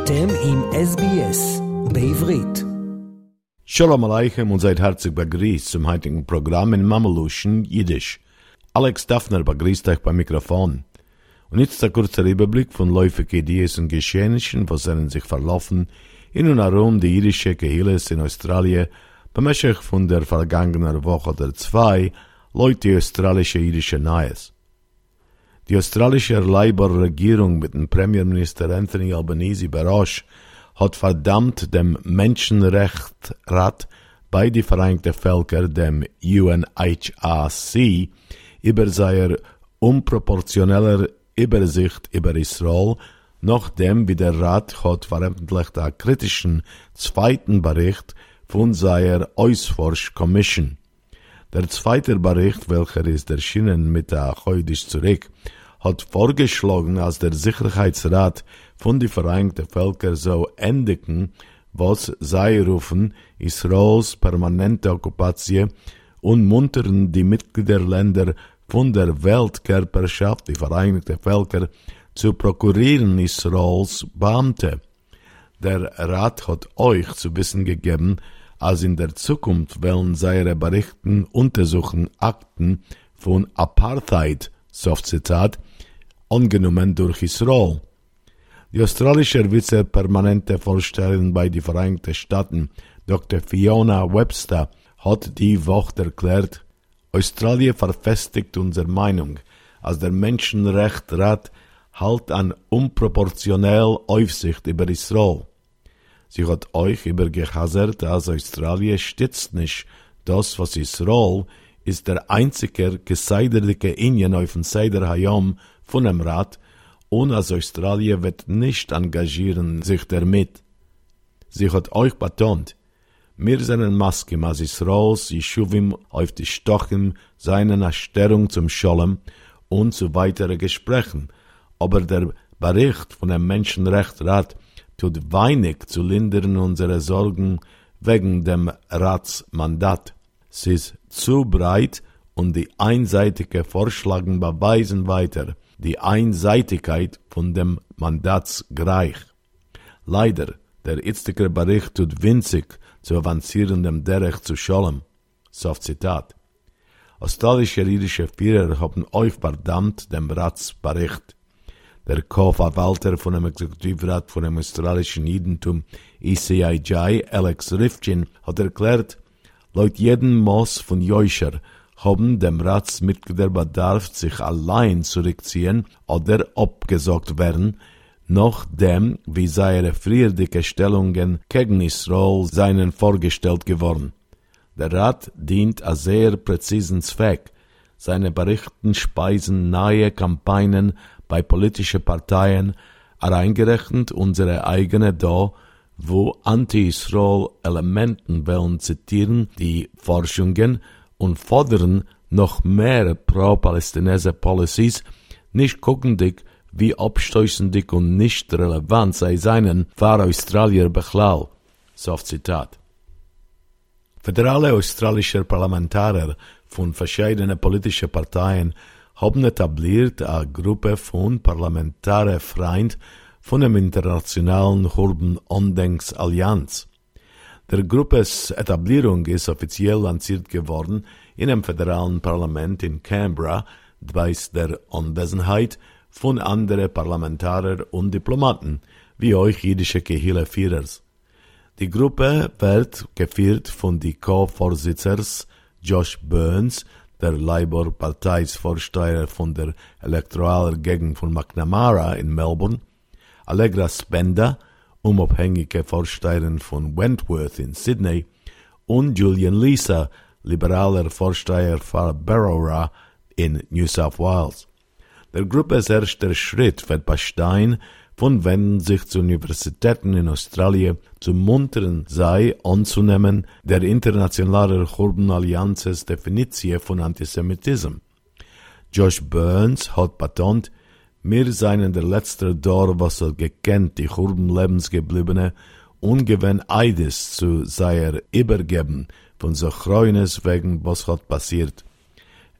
אתם עם SBS בעברית. Shalom Aleichem und seid herzlich begrüßt zum heutigen Programm in Mameluschen Jiddisch. Alex Daffner begrüßt euch beim Mikrofon. Und jetzt der kurze Überblick von läufigen Ideen und Geschehnissen, was sind sich verlaufen in und herum die jüdische Kehilles in Australien bemäßig von der vergangenen Woche oder zwei Leute die australische jüdische Neues. Die australische Labour-Regierung mit dem Premierminister Anthony Albanese Barosch hat verdammt dem Menschenrechtsrat bei die Vereinigten Völker, dem UNHRC, über seine unproportionelle Übersicht über Israel, nachdem wie der Rat hat veröffentlicht einen kritischen zweiten Bericht von seiner Ausforsch Commission. Der zweite Bericht, welcher ist erschienen mit der Heudisch zurück, hat vorgeschlagen, als der Sicherheitsrat von die Vereinigten Völker so endigen, was sei rufen, Israels permanente Okkupation und muntern die Mitgliederländer von der Weltkörperschaft, die Vereinigten Völker, zu prokurieren Israels Beamte. Der Rat hat euch zu wissen gegeben, als in der Zukunft wollen seine Berichten untersuchen Akten von Apartheid, Soft Zitat, angenommen durch Israel. Die australische Vizepermanente Vorstellerin bei den Vereinigten Staaten, Dr. Fiona Webster, hat die Woche erklärt, Australien verfestigt unsere Meinung, als der Menschenrechtsrat halt an unproportionell Aufsicht über Israel. Sie hat euch übergehasert, als Australien stützt nicht. Das, was Israel ist der einzige geseiderliche Indien auf dem Seider Hayom von dem Rat. Und als Australien wird nicht engagieren sich damit. Sie hat euch betont, wir sind ein Maskim, als Israels Yeshuvim auf die Stochen seiner Erstellung zum Scholem und zu weiteren Gesprächen, aber der Bericht von dem Menschenrechtsrat tut wenig zu lindern unsere Sorgen wegen dem Ratsmandat. Sie ist zu breit und die einseitige Vorschlagen beweisen weiter die Einseitigkeit von dem Mandatsgreich. Leider, der jetzige Bericht tut winzig zu avancierendem Derech zu Scholem. Soft Zitat. Australische jüdische Führer haben euch verdammt dem Ratsbericht der Co-Verwalter von dem Exekutivrat von dem australischen Judentum ECIJ, Alex Rifkin, hat erklärt, laut jedem Moss von Joischer haben dem Ratsmitglieder bedarf sich allein zurückziehen oder abgesagt werden, nachdem wie seine frühere Stellungen gegen Israel seinen vorgestellt geworden. Der Rat dient a sehr präzisen Zweck. Seine Berichten speisen nahe Kampagnen bei politischen Parteien, hereingerechnet unsere eigene da, wo Anti-Israel-Elementen wollen zitieren die Forschungen und fordern noch mehr pro-palästinenser Policies, nicht guckendig, wie abstoßendig und nicht relevant sei seinen für Australier Bechlau. Soft Zitat. Föderale australische Parlamentarier von verschiedenen politischen Parteien haben etabliert eine Gruppe von Parlamentarier Freund von dem internationalen Urban Ondenks Allianz. Der Gruppes Etablierung ist offiziell lanciert geworden in dem föderalen Parlament in Canberra, bei der Anwesenheit von anderen Parlamentarier und Diplomaten, wie euch jüdische Kehille-Führers. Die Gruppe wird geführt von die Co-Vorsitzers Josh Burns, der Labour-Parteisvorsteher von der elektoralen Gegend von McNamara in Melbourne, Allegra Spender, unabhängige Vorsteherin von Wentworth in Sydney, und Julian Lisa, liberaler Vorsteher von Barrowra in New South Wales. Der Gruppes erster Schritt wird bestehen, von zu Universitäten in Australien zu muntern sei, anzunehmen, der internationale Allianzes Definition von Antisemitismus. Josh Burns hat betont, wir seien der letzte Dor, was er gekennt, die Lebensgebliebene, ungewinn Eides zu seier übergeben, von so Chroines wegen, was hat passiert.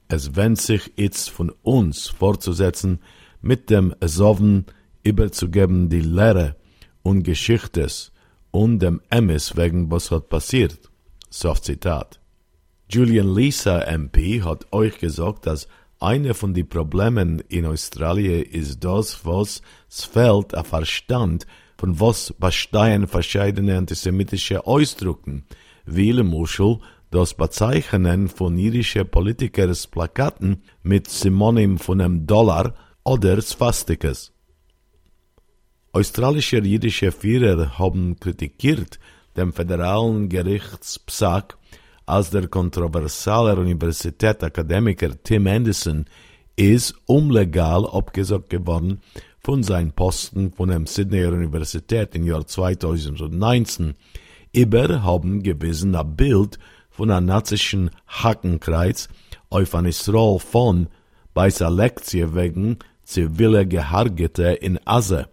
Es wendet sich jetzt von uns fortzusetzen, mit dem Soven überzugeben die Lehre und Geschichtes und dem Emes wegen was hat passiert. So Zitat. Julian Lisa MP hat euch gesagt, dass eine von den Problemen in Australien ist das, was es fehlt a Verstand, von was bestehen verschiedene antisemitische Ausdrücken, wie Muschel das Bezeichnen von irischen Politikers Plakaten mit Simonim von einem Dollar oder Swastikes. Australische jüdische Führer haben kritikiert dem föderalen Gerichtspsaak, als der kontroversale Universitätsakademiker Tim Anderson ist umlegal abgesagt geworden von seinem Posten von der Sydney Universität im Jahr 2019. Über haben gewissen ein Bild von einem nazischen Hakenkreuz auf ein Israel von bei seiner Lektie wegen zivile Gehargete in Asse.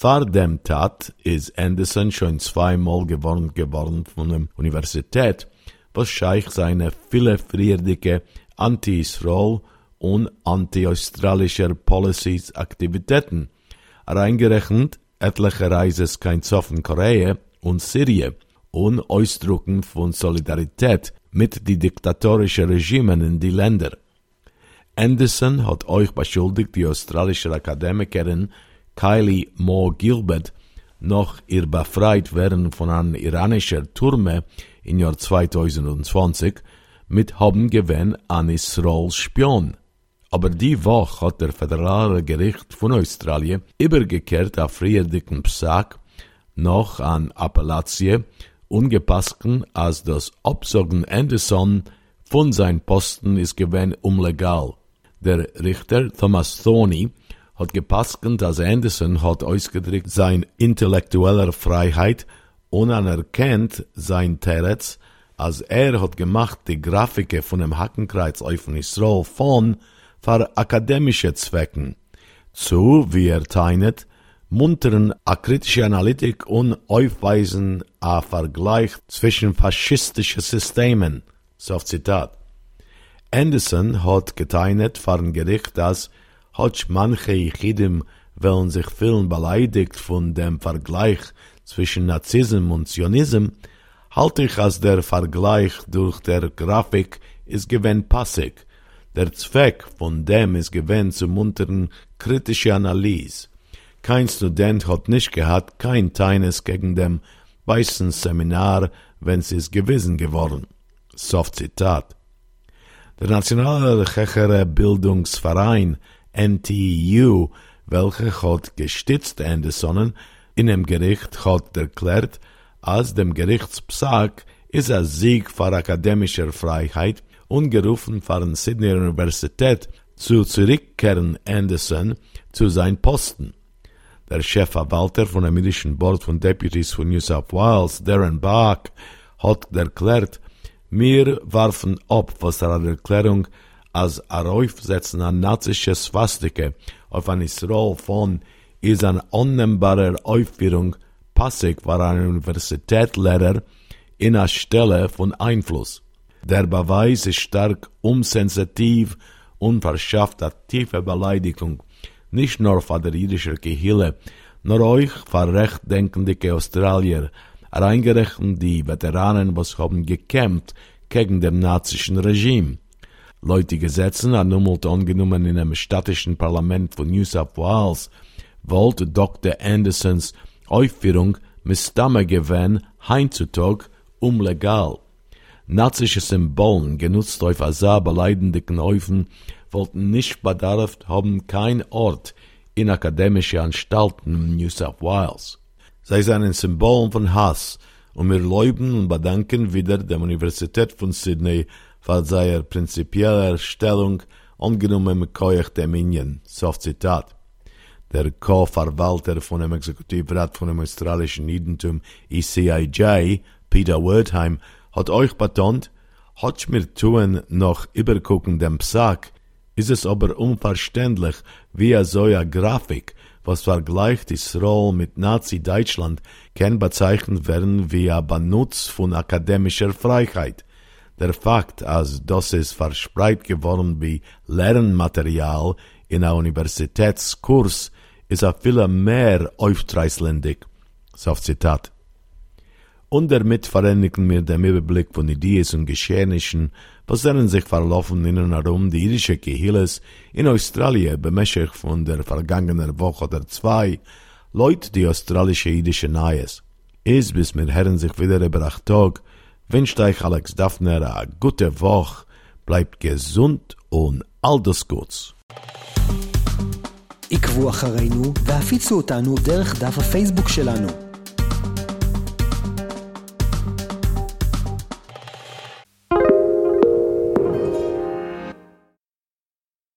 Vor Tat ist Anderson schon zweimal gewarnt geworden von der Universität, was scheich seine vielfriedige Anti-Israel und anti-australischer Policies Aktivitäten, reingerechnet etliche Reises kein Zoffen Korea und Syrien und Ausdrucken von Solidarität mit die diktatorischen Regimen in die Länder. Anderson hat euch beschuldigt, die australische Akademikerin Kylie Moore Gilbert noch ihr befreit werden von einem iranischen Turme im Jahr 2020 mit haben gewinn an Israels Spion. Aber die Woche hat der föderale Gericht von Australien übergekehrt auf Friedrichen Psaak noch an Appellatie ungepassten als das Absagen Anderson von sein Posten ist gewinn umlegal. Der Richter Thomas Thorney hat gepasken, dass Anderson hat ausgedrückt sein intellektueller Freiheit und anerkennt sein Teretz, als er hat gemacht die Grafike von dem Hackenkreuz auf Israel von für akademische Zwecken zu, wie er teinet, munteren a kritische Analytik und aufweisen a Vergleich zwischen faschistischen Systemen. So Zitat. Anderson hat geteinet vor dem Gericht, dass Hotsch manche Yichidim wollen sich fühlen beleidigt von dem Vergleich zwischen Nazism und Zionism, halte ich als der Vergleich durch der Grafik ist gewinn passig. Der Zweck von dem ist gewinn zu muntern kritische Analyse. Kein Student hat nicht gehabt, kein Teines gegen dem weißen Seminar, wenn sie es gewissen geworden. Soft Zitat. Der Nationale Chechere Bildungsverein NTU, welche hat gestützt Anderson in dem Gericht hat erklärt, als dem Gerichtspsag ist ein Sieg für akademischer Freiheit und gerufen von Sydney Universität zu zurückkehren Anderson zu sein Posten. Der Chefverwalter von dem irischen Board von Deputies von New South Wales, Darren Bach, hat erklärt, wir warfen ab, was er Erklärung als Araufsetzen an nazische Swastike auf ein Israel von ist eine annehmbare Aufführung passig war ein Universitätslehrer in einer Stelle von Einfluss. Der Beweis ist stark unsensitiv und verschafft eine tiefe Beleidigung, nicht nur für der jüdische Gehille, nur euch für rechtdenkende Australier, reingerechnet die Veteranen, was haben gekämpft gegen dem nazischen Regime. Leute Gesetzen annummelt angenommen in einem städtischen Parlament von New South Wales, wollte Dr. Andersons Aufführung mit Stamme gewähnen, heimzutag, umlegal. Nazische Symbolen, genutzt auf Asa beleidende Knäufen, wollten nicht bedarf haben kein Ort in akademische Anstalten in New South Wales. Sei seinen Symbolen von Hass, und wir leuben und bedanken wieder der Universität von Sydney für seine prinzipielle Stellung angenommen mit Koyach der Minion. Soft Zitat. Der Co-Verwalter von dem Exekutivrat von dem australischen Judentum ECIJ, Peter Wertheim, hat euch betont, hat mir tun noch übergucken dem Psaak, ist es aber unverständlich, wie er so eine Grafik, was vergleicht Israel mit Nazi-Deutschland, kann bezeichnet werden wie ein Benutz von akademischer Freiheit. Der Fakt, als das ist verspreit geworden wie Lernmaterial in einem Universitätskurs, ist er viel mehr aufreißlendig. So Zitat. Und damit verändigen wir den Überblick von Ideen und Geschehnissen, was dann sich verlaufen in und herum die irische Gehilles in Australien bemächtigt von der vergangenen Woche oder zwei, Leute die australische jüdische Neues. Ist bis mir Herren sich wieder über acht Tag, wünscht euch Alex Daphner a gute Woche, bleibt gesund und all das Gutes. עקבו אחרינו והפיצו אותנו דרך דף הפייסבוק שלנו.